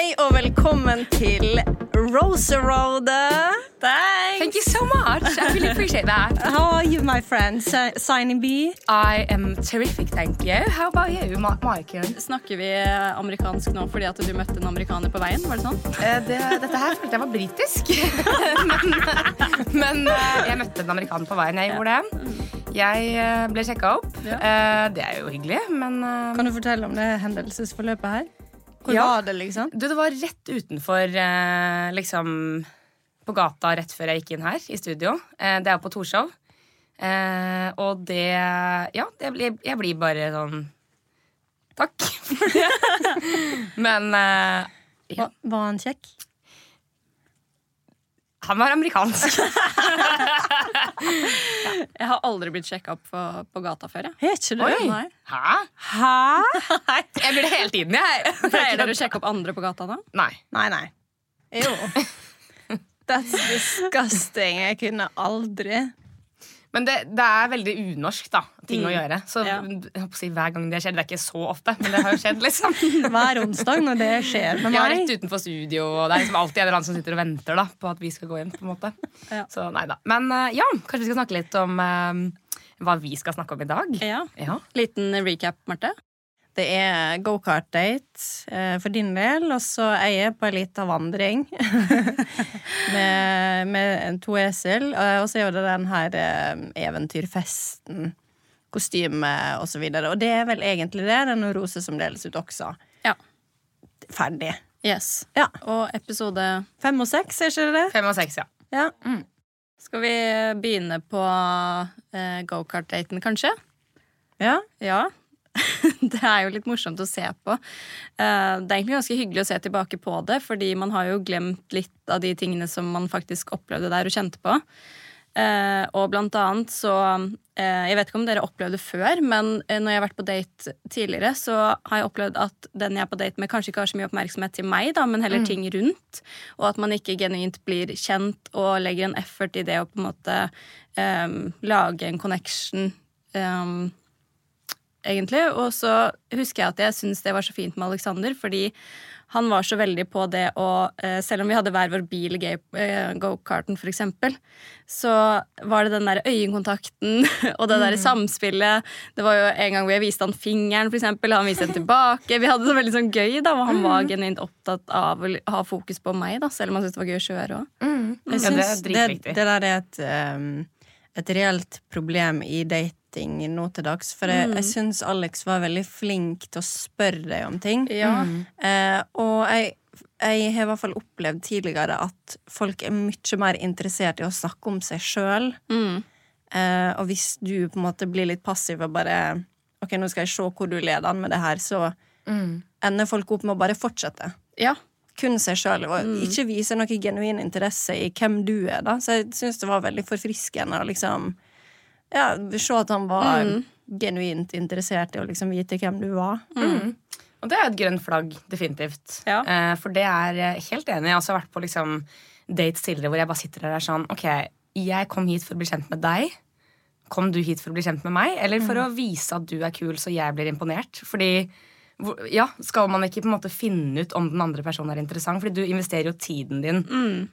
Hei og velkommen til Roserode. Thank you so much. I really appreciate that. How are you, my friend? Si- Signing B? I am terrific, thank you. How about you, Ma Maiken? Snakker vi amerikansk nå fordi at du møtte en amerikaner på veien? Var det sånn? Uh, det, dette her følte jeg var britisk. men men uh, jeg møtte en amerikaner på veien. Jeg gjorde det. Jeg eh, ble sjekka opp. Uh, det er jo hyggelig, men eh, Kan du fortelle om det hendelsesforløpet her? Hvor Ja. var det, liksom? Du, det var rett utenfor eh, liksom På gata rett før jeg gikk inn her i studio. Eh, det er på Torshov. Eh, og det Ja, det blir, jeg blir bare sånn Takk for det. Men eh, ja, Var, var han kjekk? Han var amerikansk. Jeg har aldri blitt sjekka opp på, på gata før. Jeg. Ikke du? Hæ? Hæ? Jeg blir det hele tiden, jeg. Pleier dere å sjekke opp andre på gata da? Nei. Nei, nei. Jo. That's disgusting. Jeg kunne aldri. Men det, det er veldig unorsk, da. Ting å gjøre. Så Ja. si hver gang det skjer. Det er ikke så ofte, men det har jo skjedd, liksom. Hver onsdag når det skjer med meg. Ja, rett utenfor studio, og det er liksom alltid en eller annen som sitter og venter da, på at vi skal gå inn. på en måte Ja. Så nei da. Men eh, ja, kanskje vi skal snakke litt om eh, hva vi skal snakke om i dag. Ja. Ja. Liten recap, Marte. Det er gokart-date eh, for din del, og så er jeg på ei lita vandring med, med to esel. eh, Og så er det den her eh, eventyrfesten, kostyme og så videre. Og det er vel egentlig det. Det er noen roser som deles ut også. Ja. Ferdig. Yes. Ja. Og episode Fem og seks, er ikke det det? Fem og seks, ja. Ja. Skal vi begynne på eh, gokart-daten, kanskje? ja. Ja. det er jo litt morsomt å se på. Eh, det er egentlig ganske hyggelig å se tilbake på det, fordi man har jo glemt litt av de tingene som man faktisk opplevde der og kjente på. Eh, og blant annet så eh, Jeg vet ikke om dere opplevde det før, men når jeg har vært på date tidligere, så har jeg opplevd at den jeg er på date med, kanskje ikke har så mye oppmerksomhet til meg, da, men heller ting rundt. Og at man ikke genuint blir kjent og legger en effort i det å på en måte um, lage en connection. eh, egentlig. Og så husker jeg at jeg syntes det var så fint med Alexander, fordi han var så veldig på det å eh, Selv om vi hadde hver vår bil i gokarten, f.eks., go-karten, for eksempel, så var det den der øyekontakten og det der samspillet. Det var jo en gang hvor jeg viste han fingeren, for eksempel. Han viste den tilbake. Vi hadde det veldig sånn gøy, da, og han var genuint opptatt av å ha fokus på meg, da, selv om han syntes det var gøy å kjøre òg. Mm. Ja, det det, det der er et, um, et reelt problem i dating nå til dags. For jeg, jeg syns Alex var veldig flink til å spørre deg om ting. Ja. Eh, og jeg, jeg har i hvert fall opplevd tidligere at folk er mye mer interessert i å snakke om seg sjøl. Mm. Eh, og hvis du på en måte blir litt passiv og bare Ok, nå skal jeg se hvor du leder an med det her, så ender folk opp med å bare fortsette ja. kun seg sjøl og ikke vise noe genuin interesse i hvem du er. da Så jeg syns det var veldig forfriskende å liksom Ja, se at han var genuint interessert i å liksom vite hvem du var. Og det er et grønt flagg, definitivt. Ja. Eh, for det er jeg helt enig. Jeg har også vært på liksom, dates tidligere hvor jeg bare sitter der og er sånn Ok, jeg kom hit for å bli kjent med deg. Kom du hit for å bli kjent med meg, eller for å vise at du er kul, så jeg blir imponert? Fordi ja, Skal man ikke på en måte finne ut om den andre personen er interessant? Fordi du investerer jo tiden din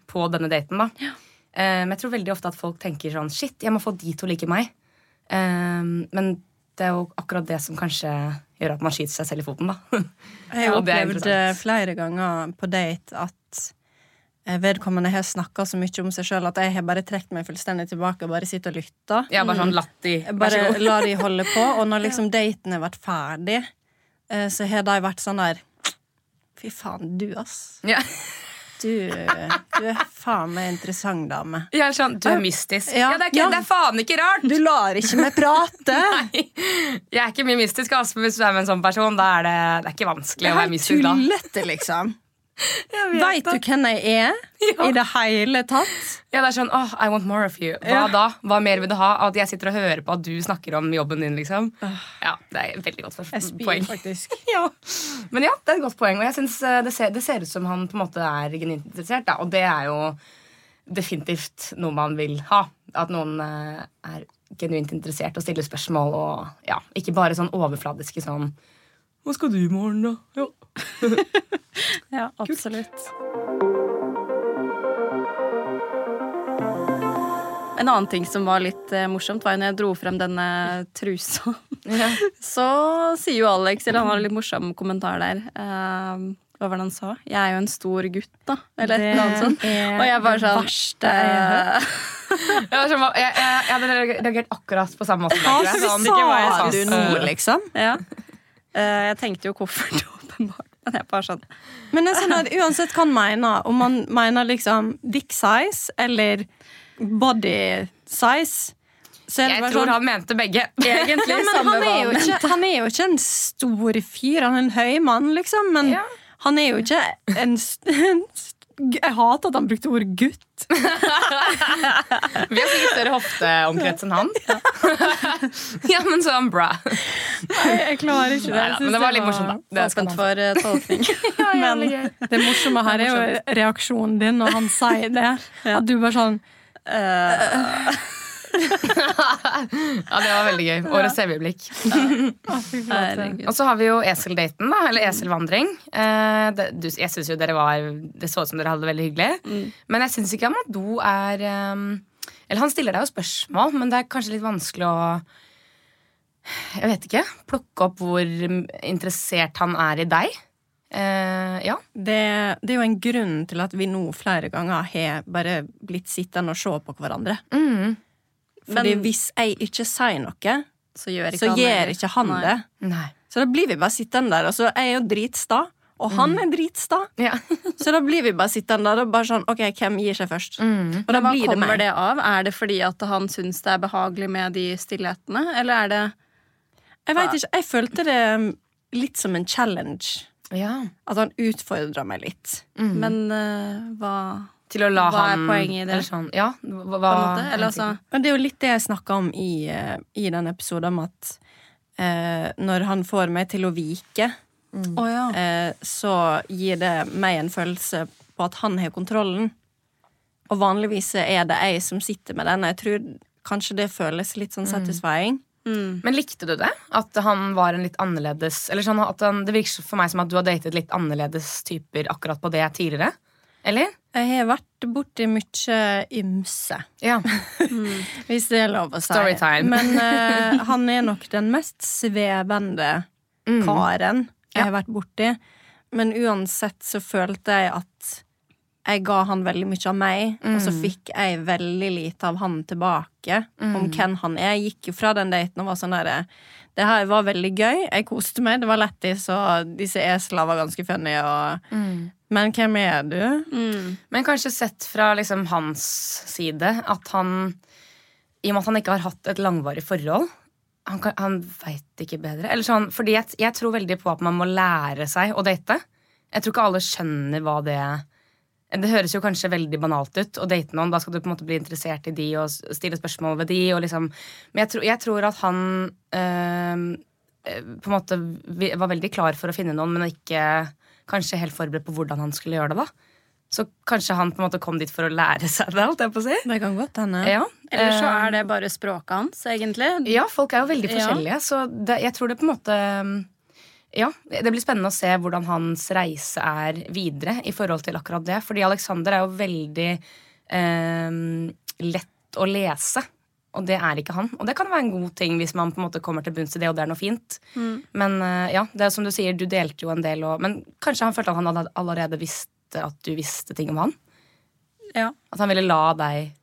på denne daten. da Eh, Men jeg tror veldig ofte at folk tenker sånn Shit, jeg må få de to like meg. Eh, men det er jo akkurat det som kanskje gjør at man skyter seg selv i foten, da. Jeg har opplevd eh, flere ganger på date at eh, vedkommende har snakka så mye om seg sjøl at jeg har bare trukket meg fullstendig tilbake og bare sitter og lytter. Ja, bare sånn latt de. Bare la de holde på. Og når liksom daten har vært ferdig, eh, så har de vært sånn der Fy faen, du, ass. Ja. Du, du er faen meg interessant dame. Er sånn, Du er mystisk. Ja, Ja, det, er ikke, ja. det er faen ikke rart! Du lar ikke meg prate! Nei, Jeg er ikke mye mystisk, Aspen. hvis du er med en sånn person, da er det, det er ikke vanskelig Det å er være mystisk. mystisk da. tullete, liksom. Veit du hvem jeg er? Ja. I det hele tatt? Ja, det er sånn, oh, I want more of you. Hva Ja. da? Hva mer vil du ha? At jeg sitter og hører på at du snakker om jobben din, liksom. Ja, det er et veldig godt Jeg spyr poeng. faktisk. Ja. Men ja, det er et godt poeng. Og jeg synes eh, det, ser, det ser ut som han på en måte er genuint interessert. Da. Og det er jo definitivt noe man vil ha. At noen eh, er genuint interessert og stiller spørsmål. Og ja, ikke bare sånn overfladiske sånn Hva skal du i morgen, da? Ja. Ja, absolutt. En annen ting som var litt eh, morsomt, var jo når jeg dro frem denne trusa. Så sier jo Alex, eller han har en litt morsom kommentar der. eh, hva var det han sa? Jeg er jo en stor gutt, da. Eller et eller annet sånt. Og jeg bare sånn verste jeg eh, Jeg, sånn, jeg, jeg, jeg hadde reagert akkurat på samme måte. Hva. Sånn, sa du nå, øh, liksom? Ja. Eh, jeg tenkte jo koffert, åpenbart. Men jeg bare sånn Men det er sånn at uansett hva han mener, om man mener liksom dick size eller body size, så Jeg tror sånn han mente begge. Egentlig ja, men han, er jo ikke, han er jo ikke en stor fyr, han er en høy mann, liksom. Men Ja. han er jo ikke en, en Jeg hater at han brukte ordet gutt. Vi har sikkert større hofteomkrets enn han. ja, men så han bra. Nei, Jeg klarer ikke det. Nei, men det var litt morsomt, da. Det er spent for eh, tolkning. Men det morsomme her er jo reaksjonen din når han sier det. At du bare sånn Ja, det var veldig gøy. Årets øyeblikk. Herregud. Og så har vi jo eseldaten, da. Eller eselvandring. Eh, jeg syns jo dere var Det så ut som dere hadde det veldig hyggelig. Men jeg syns ikke Amadou er eh, Eller han stiller deg jo spørsmål, men det er kanskje litt vanskelig å Jeg vet ikke. Plukke opp hvor interessert han er i deg. Eh, ja. det, det er jo en grunn til at vi nå flere ganger har bare blitt sittende og se på hverandre. Mm. Fordi Men- hvis jeg ikke sier noe, Så gjør ikke så han gjør ikke han Nei. det. Nei. Så da blir vi bare sittende der, og så er jeg jo dritsta. Og han er dritsta. Ja. Så da blir vi bare sittende der og bare sånn OK, hvem gir seg først? Mm. Og da Men hva blir det kommer det av? Er det fordi at han syns det er behagelig med de stillhetene, eller er det Jeg vet ikke, jeg følte det litt som en challenge. ja. At han utfordra meg litt. Men uh, hva Til å la Hva er poenget i det? Eller sånn, ja, hva, måte? Eller altså Men det er jo litt det jeg snakka om i, eh, i den episoden, om at eh, når han får meg til å vike, ja. eh, så gir det meg en følelse på at han har kontrollen. Og vanligvis er det jeg som sitter med den. Jeg tror kanskje det føles litt sånn satisfying. Mm. Men likte du det? At han var en litt annerledes Eller sånn at han, Det virker for meg som at du har datet litt annerledes typer akkurat på det tidligere? Eller? Jeg har vært borti mye ymse, Ja. hvis det er lov å si. Storytime. Men uh, han er nok den mest svevende Mm. karen jeg Ja. har vært borti. Men uansett så følte jeg at jeg ga han veldig mye av meg, og så Mm. fikk jeg veldig lite av han tilbake om hvem han er. Jeg gikk jo fra den daten og var sånn derre Det her var veldig gøy, jeg koste meg, det var lættis, og disse eslene var ganske funny, og Mm. Men hvem er du? Mm. Men kanskje sett fra liksom hans side at han I og med at han ikke har hatt et langvarig forhold Han, kan- han veit ikke bedre. Eller sånn, fordi jeg, jeg tror veldig på at man må lære seg å date. Jeg tror ikke alle skjønner hva det Det høres jo kanskje veldig banalt ut å date noen. Da skal du på en måte bli interessert i de og stille spørsmål ved de. Og liksom. Men jeg tror, jeg tror at han eh, på en måte var veldig klar for å finne noen, men ikke kanskje helt forberedt på hvordan han skulle gjøre det. da Så kanskje han på en måte kom dit for å lære seg det. holdt jeg på å si Det kan godt hende. ja. Eller så Eh, er det bare språket hans, egentlig. Ja, folk er jo veldig Ja. forskjellige, så det, jeg tror det på en måte Ja, det blir spennende å se hvordan hans reise er videre i forhold til akkurat det. Fordi Alexander er jo veldig eh, lett å lese. Og det er ikke han. Og det kan være en god ting hvis man på en måte kommer til bunns i det, og det er noe fint. Men eh, ja, det er som du sier, du delte jo en del, og, men kanskje han følte at han allerede visste at du visste ting om han? Ja. At han ville la deg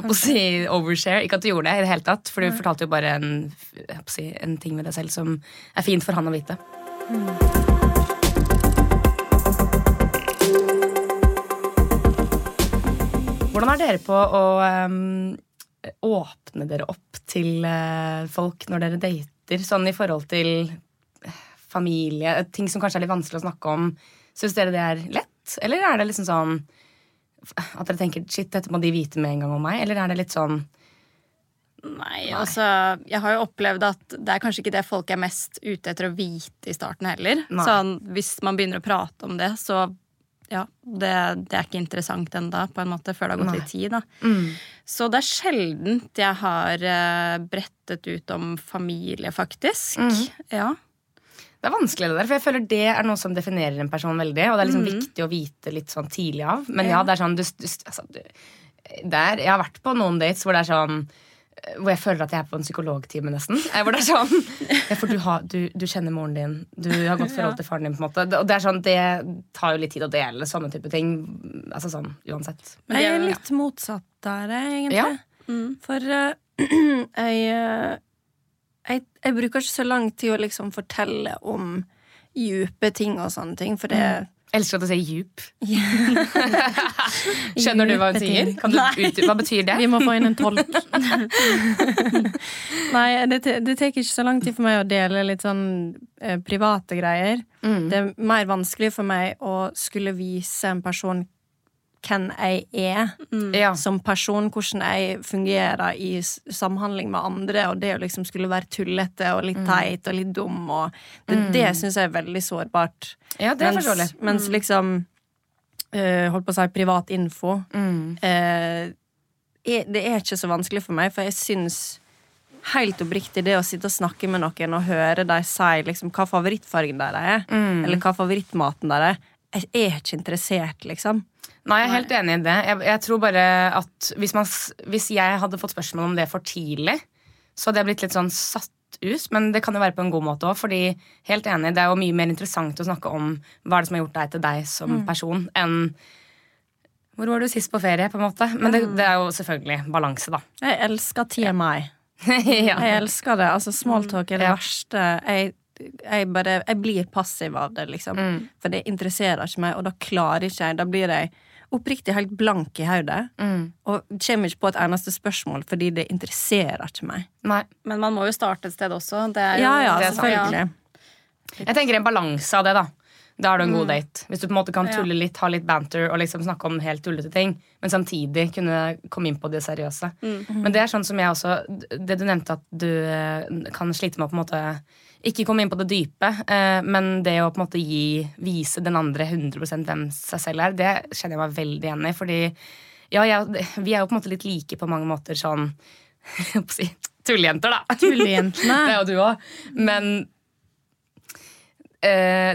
å si overshare. Ikke at du gjorde det, i det hele tatt for du fortalte jo bare en, si, en ting med deg selv som er fint for han å vite. Hvordan er dere på å ehm, åpne dere opp til eh, folk når dere dater? Sånn i forhold til eh, familie, ting som kanskje er litt vanskelig å snakke om. Syns dere det er lett, eller er det liksom sånn at dere tenker shit, dette må de vite med en gang om meg? Eller er det litt sånn Nei, altså Jeg har jo opplevd at det er kanskje ikke det folk er mest ute etter å vite i starten heller. Nei. Sånn, hvis man begynner å prate om det, så ja, det, det er ikke interessant ennå, på en måte, før det har gått Nei. litt tid. da. mm. Så det er sjeldent jeg har eh, brettet ut om familie, faktisk. Mm. Ja. Det er vanskelig, det der, for jeg føler det er noe som definerer en person veldig. Og det er liksom viktig å vite litt sånn tidlig av. Men ja, det er sånn du, du, altså, du, det er, Jeg har vært på noen dates hvor det er sånn hvor jeg føler at jeg er på en psykologtime, nesten. Eh, Hvor det er sånn ja, For du, har, du, du kjenner moren din, du har godt forhold til faren din. på en måte Og det er sånn, det tar jo litt tid å dele sånne type ting. Altså sånn, uansett. Men Jeg er litt motsatt der, egentlig. Ja. Mm. For uh, jeg, eh, jeg Jeg bruker ikke så lang tid å liksom fortelle om dype ting og sånne ting, for det Elsker at du sier djup. Skjønner du hva hun sier? Kan du utdype? Hva betyr det? Vi må få inn en tolk. Nei, det, det tar ikke så lang tid for meg å dele litt sånn eh, private greier. Mm. Det er mer vanskelig for meg å skulle vise en person hvem jeg er Ja. som person, hvordan jeg fungerer i samhandling med andre, og det å liksom skulle være tullete og litt teit og litt dum og Det, det syns jeg er veldig sårbart. ja, det er mens, forståelig. mens liksom eh, Holdt på å si privat info Mm. er, Det er ikke så vanskelig for meg, for jeg syns helt oppriktig det å sitte og snakke med noen og høre dem si liksom, hva favorittfargen deres er, Mm. eller hva favorittmaten deres er, jeg er ikke interessert, liksom. Nei, jeg er helt enig i det. Jeg, jeg tror bare at hvis, man, hvis jeg hadde fått spørsmål om det for tidlig, så hadde jeg blitt litt sånn satt ut. Men det kan jo være på en god måte òg, fordi helt enig, det er jo mye mer interessant å snakke om hva er det som har gjort deg til deg som Mm. person, enn hvor var du sist på ferie, på en måte? Men det, det er jo selvfølgelig balanse, da. Jeg elsker TMI. ja. Jeg elsker det. Altså, Smalltalk er det Ja. verste. Jeg, jeg bare Jeg blir passiv av det, liksom. Mm. For det interesserer ikke meg, og da klarer ikke jeg. Da blir jeg oppriktig helt blank i hodet. Mm. Og kommer ikke på et eneste spørsmål, fordi det interesserer ikke meg. Nei. Men man må jo starte et sted også. Det er jo, Ja, ja, det selvfølgelig. Ja. Jeg tenker en balanse av det, da. Da er du en god date. Hvis du på en måte kan tulle litt, ha litt banter og liksom snakke om helt tullete ting, men samtidig kunne komme inn på det seriøse. Men det er sånn som jeg også Det du nevnte at du eh, kan slite med å på en måte ikke komme inn på det dype, eh, men det å på en måte gi, vise den andre 100% hvem seg selv er, det kjenner jeg meg veldig igjen i. Fordi ja, jeg, vi er jo på en måte litt like på mange måter sånn Tullejenter, da. Det Tullejentene. er jo du òg. Men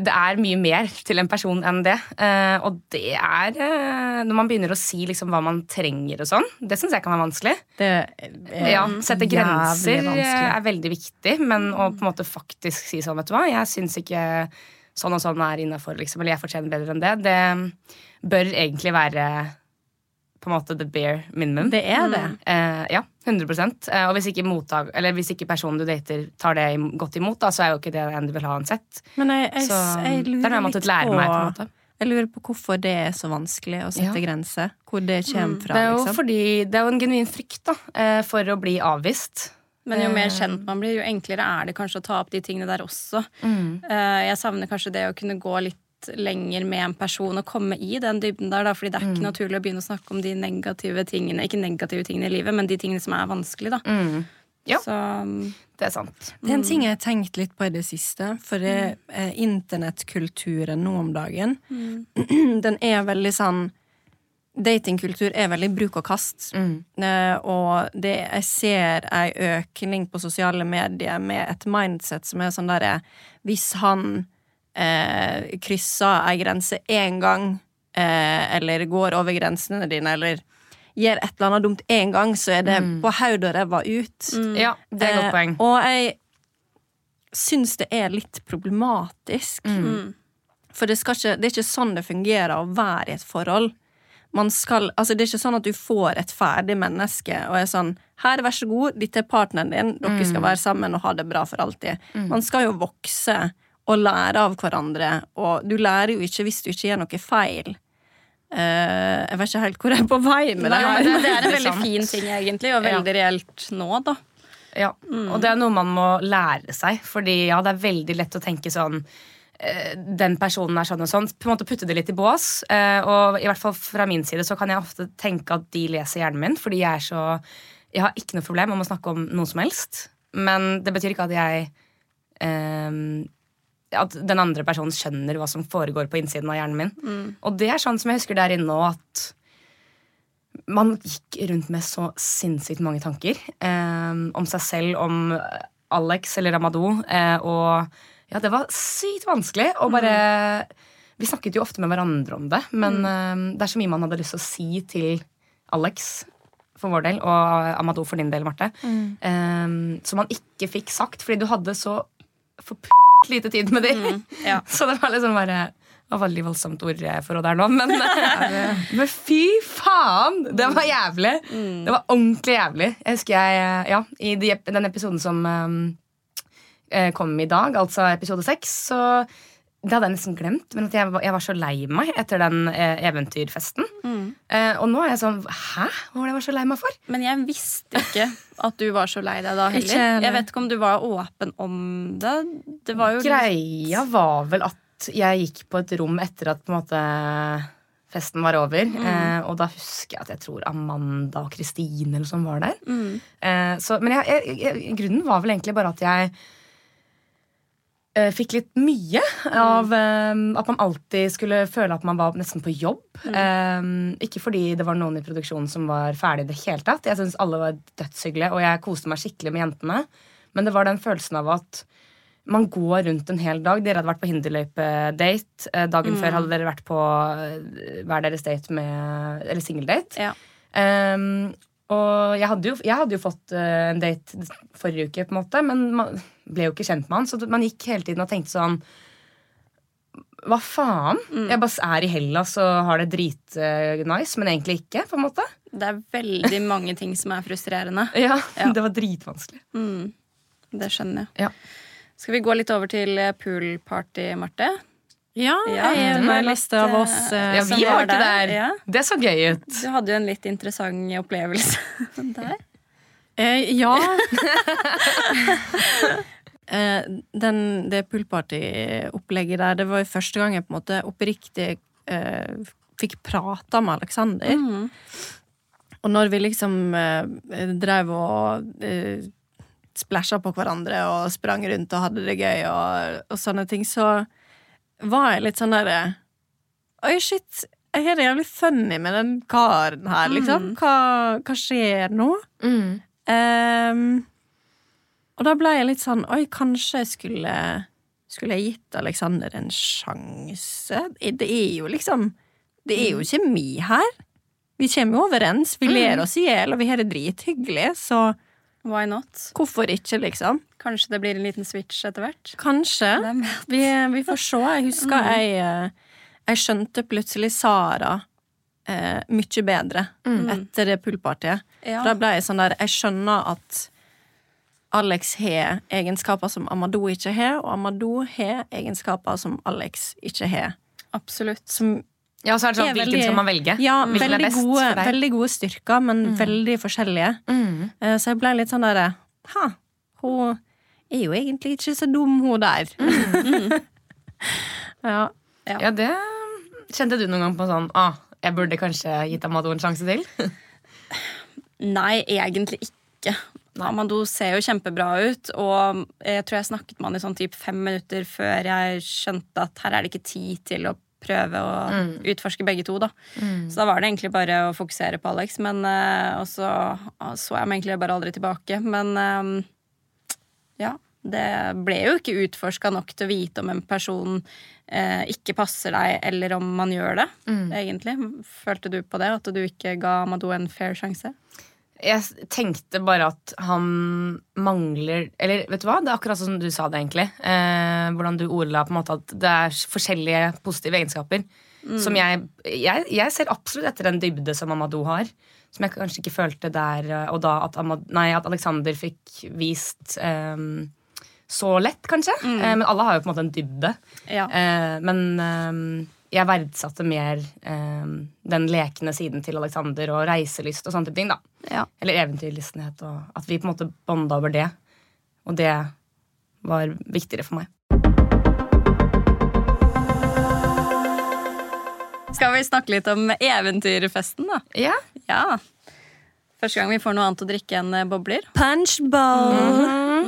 det er mye mer til en person enn det. Eh, og det er eh, Når man begynner å si liksom hva man trenger og sånn, det syns jeg kan være vanskelig. Det Ja, Sette grenser eh, vanskelig. er veldig viktig, men å på en måte faktisk si sånn, vet du hva, jeg syns ikke sånn og sånn er innafor, liksom, eller jeg fortjener bedre enn det, det bør egentlig være på en måte the bare minimum. Det er det. Eh, ja, 100 eh, Og hvis ikke, mottag, eller hvis ikke personen du dater, tar det godt imot, da, så er jo ikke det en du vil ha uansett. Men jeg, jeg, Så jeg lurer måttet lære meg. på Jeg lurer på hvorfor det er så vanskelig å sette Ja. grenser. Hvor det kommer fra. Det er jo liksom. fordi Det er jo en genuin frykt da, eh, for å bli avvist. Men jo mer Eh. kjent man blir, jo enklere er det kanskje å ta opp de tingene der også. Mm. Eh, Jeg savner kanskje det å kunne gå litt lenger med en person og komme i den dybden der, da, fordi det er Mm. ikke naturlig å begynne å snakke om de negative tingene, ikke negative tingene i livet, men de tingene som er vanskelig, da. Mm. Ja. Så mm, Det er sant. Det er en ting jeg har tenkt litt på i det siste. For det, eh, internettkulturen nå om dagen, den er veldig sånn Datingkultur er veldig bruk og kast. Mm. Eh, og det, jeg ser ei økning på sosiale medier med et mindset som er sånn derre Hvis han eh, krysser ei grense én gang, eh, eller går over grensene dine, eller gjør et eller annet dumt én gang, så er det på haud og ræva ut. Ja, det er et godt Eh, poeng. Og jeg syns det er litt problematisk. mm. For det, skal ikke, det er ikke sånn det fungerer å være i et forhold. Man skal, altså det er ikke sånn at du får et ferdig menneske og er sånn Her, vær så god, dette er partneren din, dere skal være sammen og ha det bra for alltid. Man skal jo vokse og lære av hverandre, og du lærer jo ikke hvis du ikke gjør noe feil. Uh, jeg vet ikke helt hvor jeg er på vei med det her. det, det er en veldig fin ting, egentlig, og veldig reelt nå, da. Ja. Og det er noe man må lære seg. Fordi ja, det er veldig lett å tenke sånn eh, den personen er sånn og sånn. På en måte Putte det litt i bås. eh, Og i hvert fall fra min side så kan jeg ofte tenke at de leser hjernen min. Fordi jeg er så Jeg har ikke noe problem om å snakke om noe som helst. Men det betyr ikke at jeg eh, At den andre personen skjønner hva som foregår på innsiden av hjernen min. Og det er sånn som jeg husker der inne nå, at man gikk rundt med så sinnssykt mange tanker eh, om seg selv, om Alex eller Amadou. Eh, og Ja, det var sykt vanskelig. Og bare Vi snakket jo ofte med hverandre om det, men eh, det er så mye man hadde lyst til å si til Alex for vår del, og Amadou for din del, Marte. eh, som man ikke fikk sagt, fordi du hadde så for p*** lite tid med dem. ja. Så det var liksom bare det var veldig voldsomt ordforråd der nå, men, men fy faen! Det var jævlig. Det var ordentlig jævlig. Jeg husker jeg, ja, I de, den episoden som um, kom i dag, altså episode seks, så det hadde jeg nesten glemt, men jeg, var- jeg var så lei meg etter den eh, eventyrfesten. Eh, og nå er jeg sånn Hæ? Hva var det jeg var så lei meg for? Men jeg visste ikke at du var så lei deg da heller. Ikke, Jeg vet ikke om du var åpen om det. Det var jo Greia var vel at jeg gikk på et rom etter at på en måte festen var over. Eh, og da husker jeg at jeg tror Amanda og Kristine eller sånn var der. Eh, så, men jeg, jeg, grunnen var vel egentlig bare at jeg fikk litt mye av um, at man alltid skulle føle at man var nesten på jobb. Eh, ikke fordi det var noen i produksjonen som var ferdig i det hele tatt. Jeg synes alle var dødshyggelige, og jeg koste meg skikkelig med jentene. Men det var den følelsen av at man går rundt en hel dag. Dere hadde vært på hinderløype-date. Eh, Dagen før hadde dere vært på eh, hver deres date med Eller singeldate. Ja. Um, og jeg hadde, jo, jeg hadde jo fått eh, en date forrige uke, på en måte, men man ble jo ikke kjent med han. Så man gikk hele tiden og tenkte sånn Hva faen? Jeg bare er i Hellas og har det dritnice, men egentlig ikke. på en måte Det er veldig mange ting som er frustrerende. Ja, Ja. Det var dritvanskelig. Det skjønner jeg. Ja. Skal vi gå litt over til eh, poolparty, Marte? Ja, Ja, en liste av oss. eh, Ja, som vi var var ikke der, der. ja. Det så gøy ut. Du hadde jo en litt interessant opplevelse der. Eh, ja. eh, den, det poolparty-opplegget der, det var jo første gang jeg på en måte oppriktig eh, fikk prata med Aleksander. Mm. Og når vi liksom eh, drev og eh, splæsja på hverandre og sprang rundt og hadde det gøy og, og sånne ting, så var jeg litt sånn derre Oi, shit, jeg har det jævlig funny med den karen her, liksom. Hva, hva skjer nå? Ehm, og da ble jeg litt sånn Oi, kanskje jeg skulle Skulle jeg gitt Alexander en sjanse? Det er jo liksom Det er jo kjemi her. Vi kommer jo overens, vi ler oss i hjel, og vi har det drithyggelig, så Why not? hvorfor ikke, liksom? Kanskje det blir en liten switch etter hvert? Kanskje. Vi, vi får se. Jeg husker jeg eh, Jeg skjønte plutselig Sara eh, mye bedre etter det poolpartyet. Ja. Da ble jeg sånn der Jeg skjønner at Alex har egenskaper som Amadou ikke har, og Amadou har egenskaper som Alex ikke har. Absolutt. Som Ja, så er det sånn, er Hvilken veldig- skal man velge? Ja, Hvilken er veldig best gode, for deg? veldig gode styrker, men veldig forskjellige. Mm. Eh, Så jeg ble litt sånn derre Ha, hun er jo egentlig ikke så dum, hun der. ja. Ja, det Kjente du noen gang på sånn ah, Jeg burde kanskje gitt Amado en sjanse til? Nei, egentlig ikke. Amado ser jo kjempebra ut, og jeg tror jeg snakket med han i sånn typ fem minutter før jeg skjønte at her er det ikke tid til å prøve å utforske begge to. da. Så da var det egentlig bare å fokusere på Alex, men eh, og så så jeg meg egentlig bare aldri tilbake. Men eh, ja, det ble jo ikke utforska nok til å vite om en person eh, ikke passer deg, eller om man gjør det, egentlig. Følte du på det, at du ikke ga Amadou en fair sjanse? Jeg tenkte bare at han mangler Eller vet du hva, det er akkurat som du sa det, egentlig. Eh, hvordan du ordla på en måte at det er forskjellige positive egenskaper. Som jeg, jeg Jeg ser absolutt etter den dybde som Amadou har. Som jeg kanskje ikke følte der eh, og da at, nei, at Alexander fikk vist um, så lett, kanskje. Eh, men alle har jo på en måte en dybde. Ja. Uh, men um, jeg verdsatte mer um, den lekne siden til Alexander og reiselyst og sånne ting. da Ja. Eller eventyrlystenhet. Og at vi på en måte bånda over det. Og det var viktigere for meg. Skal vi snakke litt om eventyrfesten, da? Ja, Ja. Første gang vi får noe annet å drikke enn eh, bobler. Punchbowl!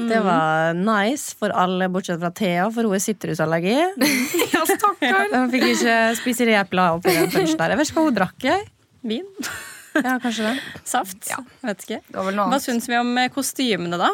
Det var nice for alle, bortsett fra Thea, for hun har sitrusallergi. ja stakkar. Hun fikk ikke spise repla oppi den punchen der. Jeg vet ikke hva hun drakk. jeg. Vin. Ja, kanskje det. Saft. Ja. Vet ikke. Det var vel noe Hva syns vi om eh, kostymene, da?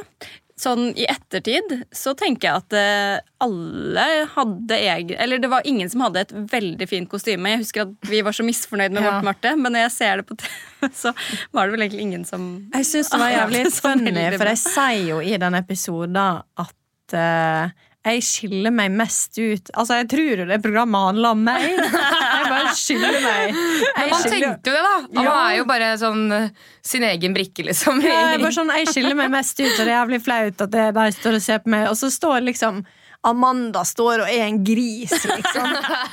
Sånn i ettertid så tenker jeg at eh, alle hadde egen Eller det var ingen som hadde et veldig fint kostyme. Jeg husker at vi var så misfornøyd med Ja. Marte, men når jeg ser det på TV, så var det vel egentlig ingen som Jeg syns det var jævlig funny, for jeg sier jo i den episoden at eh, jeg skiller meg mest ut Altså, jeg tror jo det programmet handler om meg. Jeg bare skiller meg. Men man skiller- tenkte jo det, da. Man Ja. Er jo bare sånn eh, sin egen brikke, liksom. Ja, jeg, bare sånn, jeg skiller meg mest ut, og det er jævlig flaut at det, bare står og ser på meg. Og så står liksom Amanda står og er en gris, liksom.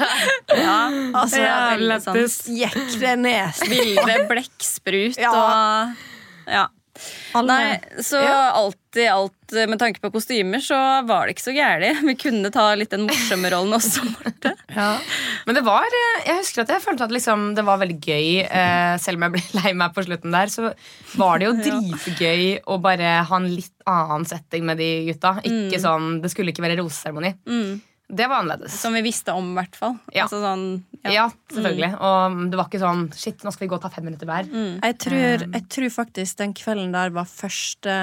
Ja, Altså, det er veldig sånn Jekk det ned? Vilde blekksprut Ja. og Ja. Alle- Nei, så Ja. alt i alt, med tanke på kostymer, så var det ikke så gærent. Vi kunne ta litt den morsomme rollen også, Marte. Ja. Men det var eh, Jeg husker at jeg følte at liksom, det var veldig gøy. eh, selv om jeg ble lei meg på slutten der, så var det jo dritgøy å bare ha en litt annen setting med de gutta. Ikke sånn, Det skulle ikke være roseseremoni. Mm. Det var annerledes. Som vi visste om, i hvert fall. Ja. Altså sånn, Ja, selvfølgelig. Og det var ikke sånn Shit, nå skal vi gå og ta fem minutter hver. Jeg tror, jeg tror faktisk den kvelden der var første,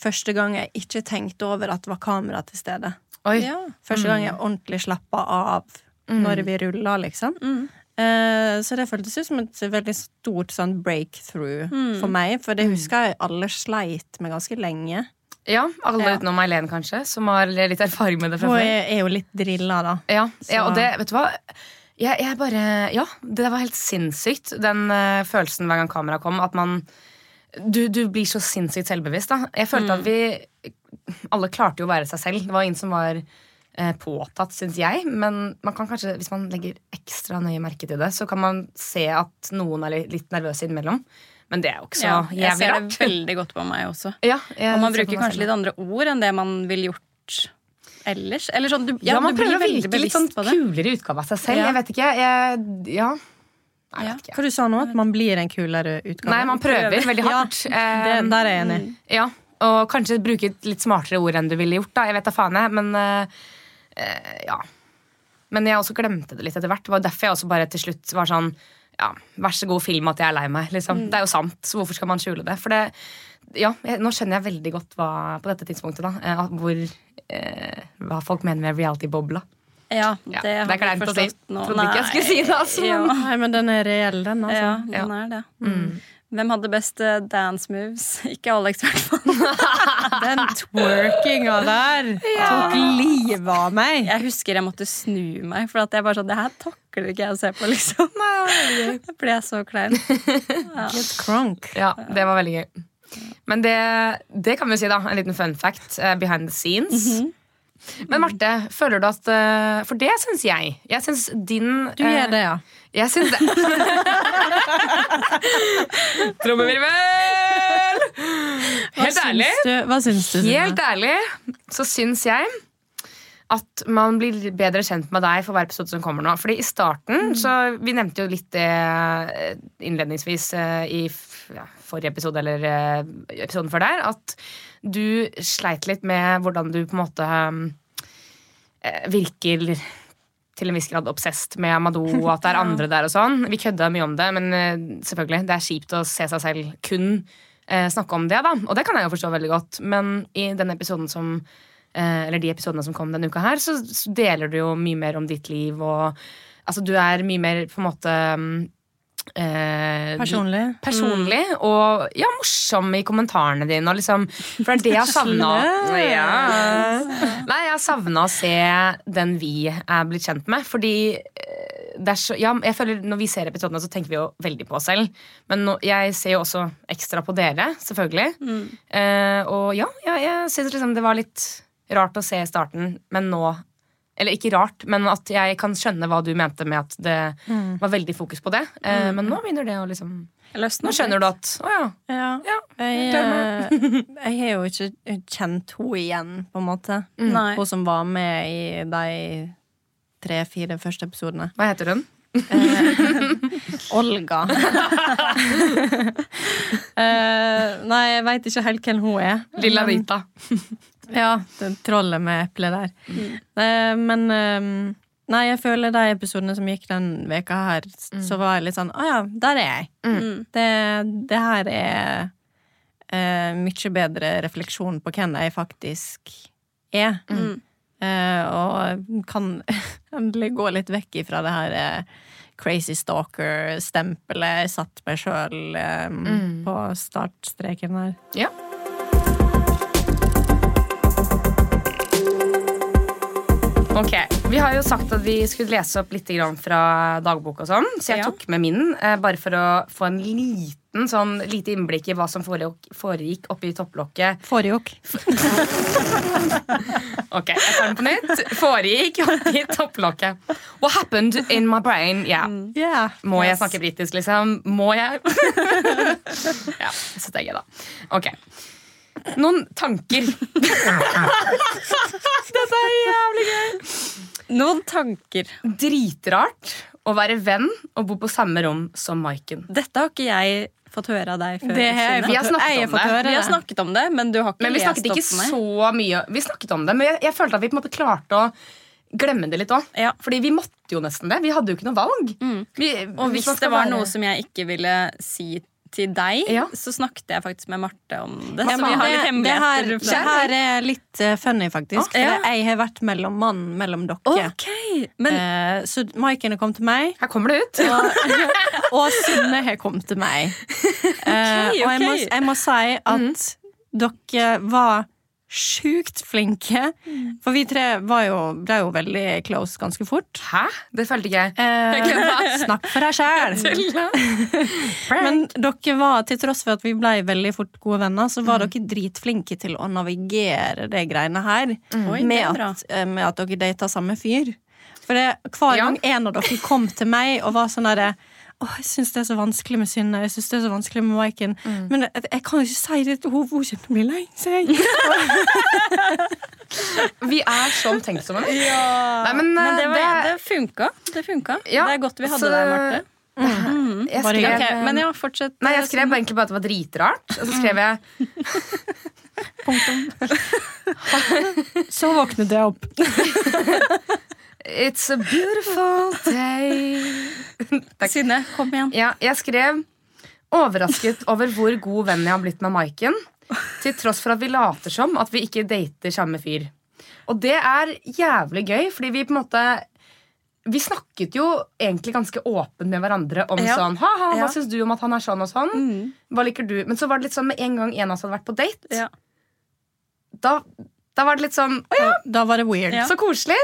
første gang jeg ikke tenkte over at det var kamera til stede. Oi. Ja. Første gang jeg ordentlig slappa av når vi rulla, liksom. Mm. Eh, så det føltes ut som et veldig stort sånn breakthrough for meg. For det husker jeg alle sleit med ganske lenge. Ja, Alle Ja. utenom Eileen, kanskje, som har litt erfaring med det fra Hun før. er, er jo litt drilla, da. Ja, ja, og det, vet du hva? Jeg, jeg bare Ja, det var helt sinnssykt, den uh, følelsen hver gang kamera kom. At man Du, du blir så sinnssykt selvbevisst, da. Jeg følte at vi Alle klarte jo å være seg selv. Det var ingen som var uh, påtatt, syns jeg. Men man kan kanskje, hvis man legger ekstra nøye merke til det, så kan man se at noen er litt nervøse innimellom. Men det er jo ikke så Ja, jeg ser det veldig godt på meg også. Ja, Og man bruker kanskje selv. litt andre ord enn det man ville gjort ellers. Eller sånn, du, Ja, ja, man du blir prøver å virke litt sånn på det. kulere utgave av seg selv. Ja. Jeg vet ikke. Jeg, ja. Nei, jeg vet ikke. Hva du sa nå? At man blir en kulere utgave? Nei, man prøver veldig hardt. Det, Eh, der er jeg enig. ja, Og kanskje bruke litt smartere ord enn du ville gjort. da Jeg vet da faen jeg, men uh, eh, ja. Men jeg også glemte det litt etter hvert. Det var derfor jeg også bare til slutt var sånn ja, Vær så god, film at jeg er lei meg. Liksom. Det er jo sant, så hvorfor skal man skjule det? For det ja, jeg, Nå skjønner jeg veldig godt hva, på dette tidspunktet da eh, at hvor, eh, hva folk mener med reality-bobla. Ja, Ja, det, det er har jeg kleint å si. Trodde ikke jeg skulle si det, altså. Ja, Nei, men den er reell, den, altså. ja, den er det. Mm. Hvem hadde best eh, dance moves? Ikke Alex, i hvert fall. Den twerkinga der tok livet av meg. Jeg husker jeg måtte snu meg, for at jeg bare sånn, det her takler ikke jeg å se på, liksom. Jeg ble så klein. Litt crunk. Ja, det var veldig gøy. Men det, det kan vi jo si, da. En liten fun fact uh, behind the scenes. Men Marte, føler du at eh, For det syns jeg. Jeg syns din Du gjør det, ja. Jeg syns det. Trommevirvel! Hva Helt ærlig, syns du? Hva syns du? Helt ærlig så syns jeg at man blir bedre kjent med deg for hver episode som kommer nå. Fordi i starten, så Vi nevnte jo litt det eh, innledningsvis eh, i ja, forrige episode, eller eh, episoden før der, at du sleit litt med hvordan du på en måte virker til en viss grad obsesst med Amadou og at det er andre der og sånn. Vi kødda mye om det, men eh, selvfølgelig, det er kjipt å se seg selv kun eh, snakke om det, da. Og det kan jeg jo forstå veldig godt. Men i den episoden som eh, eller de episodene som kom denne uka her, så, så deler du jo mye mer om ditt liv og Altså, du er mye mer på en måte mm, eh, Personlig. personlig og ja, morsom i kommentarene dine. Og liksom, for det er det jeg har savna. Ja. Nei, jeg har savna å se den vi er blitt kjent med. Fordi eh, det så, ja, jeg føler Når vi ser episodene, så tenker vi jo veldig på oss selv. Men nå, jeg ser jo også ekstra på dere, selvfølgelig. Eh, og ja, ja jeg syns liksom det var litt rart å se i starten, men nå eller ikke rart, men at jeg kan skjønne hva du mente med at det var veldig fokus på det. Eh, Men nå begynner det å liksom Nå skjønner du at Å ja. Ja. ja. Jeg, eh, jeg har jo ikke kjent henne igjen, på en måte. Mm. Hun som var med i de tre-fire første episodene. Hva heter hun? Olga. uh, nei, jeg veit ikke helt hvem hun er. Lilla Rita. Ja, det trollet med eplet der. Mm. men eh, Nei, jeg føler de episodene som gikk den veka her, så var jeg litt sånn Å ja, der er jeg. Mm. Det, det her er eh, mye bedre refleksjon på hvem jeg faktisk er. Mm. Eh, og kan endelig gå litt vekk ifra det her eh, crazy stalker-stempelet jeg satte meg sjøl eh, på startstreken her. Ja. Ok, Vi har jo sagt at vi skulle lese opp litt fra dagbok, og sånn, så jeg Ja. tok med min eh, bare for å få en liten sånn lite innblikk i hva som foregikk, foregikk oppi topplokket. Foregikk. Ok, jeg tar den på nytt. Foregikk oppi topplokket. What happened in my brain? Yeah. Yeah. Må jeg snakke britisk, liksom? Må jeg? ja, så tenker jeg da. Ok. Noen tanker. Dette er jævlig gøy. Noen tanker. Dritrart å være venn og bo på samme rom som Maiken. Dette har ikke jeg fått høre av deg før. Det. Vi har jeg om det. høre Vi har snakket om det, men du har ikke Men vi lest snakket ikke opp så mye Vi snakket om det, men jeg, jeg følte at vi på en måte klarte å glemme det litt òg. Ja. Fordi vi måtte jo nesten det. Vi hadde jo ikke noe valg. Vi, Og hvis hvis det var være- noe som jeg ikke ville si til deg, Ja. så snakket jeg faktisk med Marte om det. Ja, så vi har litt litt det, hemmeligheter. her, det her er litt uh, funny, faktisk. For Ja. jeg har vært mellom mann mellom dere. Okay, men uh, så Maiken har kommet til meg, Her kommer det ut. og, og Synne har kommet til meg. Eh, og jeg må, jeg må si at dere var sjukt flinke. For vi tre var jo, ble jo veldig close ganske fort. Hæ? Det følte ikke jeg. Eh, snakk for deg sjæl! Men dere var, til tross for at vi ble veldig fort gode venner, så var dere dritflinke til å navigere de greiene her. Mm. med, at, eh, med at dere data samme fyr. For det, hver Ja. gang en av dere kom til meg og var sånn derre Åh, jeg syns det er så vanskelig med Synne. Jeg synes det er så vanskelig med Maiken. Men jeg, jeg kan jo ikke si det til henne, hun kommer til å bli lei seg. Vi er så omtenksomme. Nei, men, Men det, eh, var, det funka. Det funka. Ja, det er godt vi hadde så- deg, Marte. jeg Bare skrev, Ok, men ja, fortsett. Nei, jeg skrev bare egentlig bare at det var dritrart. Og så skrev jeg Så våknet jeg opp. It's a beautiful day. Synne, kom igjen. Ja, jeg skrev overrasket over hvor god venn jeg har blitt med Maiken. Til tross for at vi later som at vi ikke dater samme fyr. Og det er jævlig gøy, fordi vi på en måte Vi snakket jo egentlig ganske åpent med hverandre om Ja. sånn Ha-ha, hva Ja. syns du om at han er sånn og sånn? Hva liker du? Men så var det litt sånn med en gang en av oss hadde vært på date, Ja. da, da var det litt sånn Å ja, Da var det weird. Så koselig.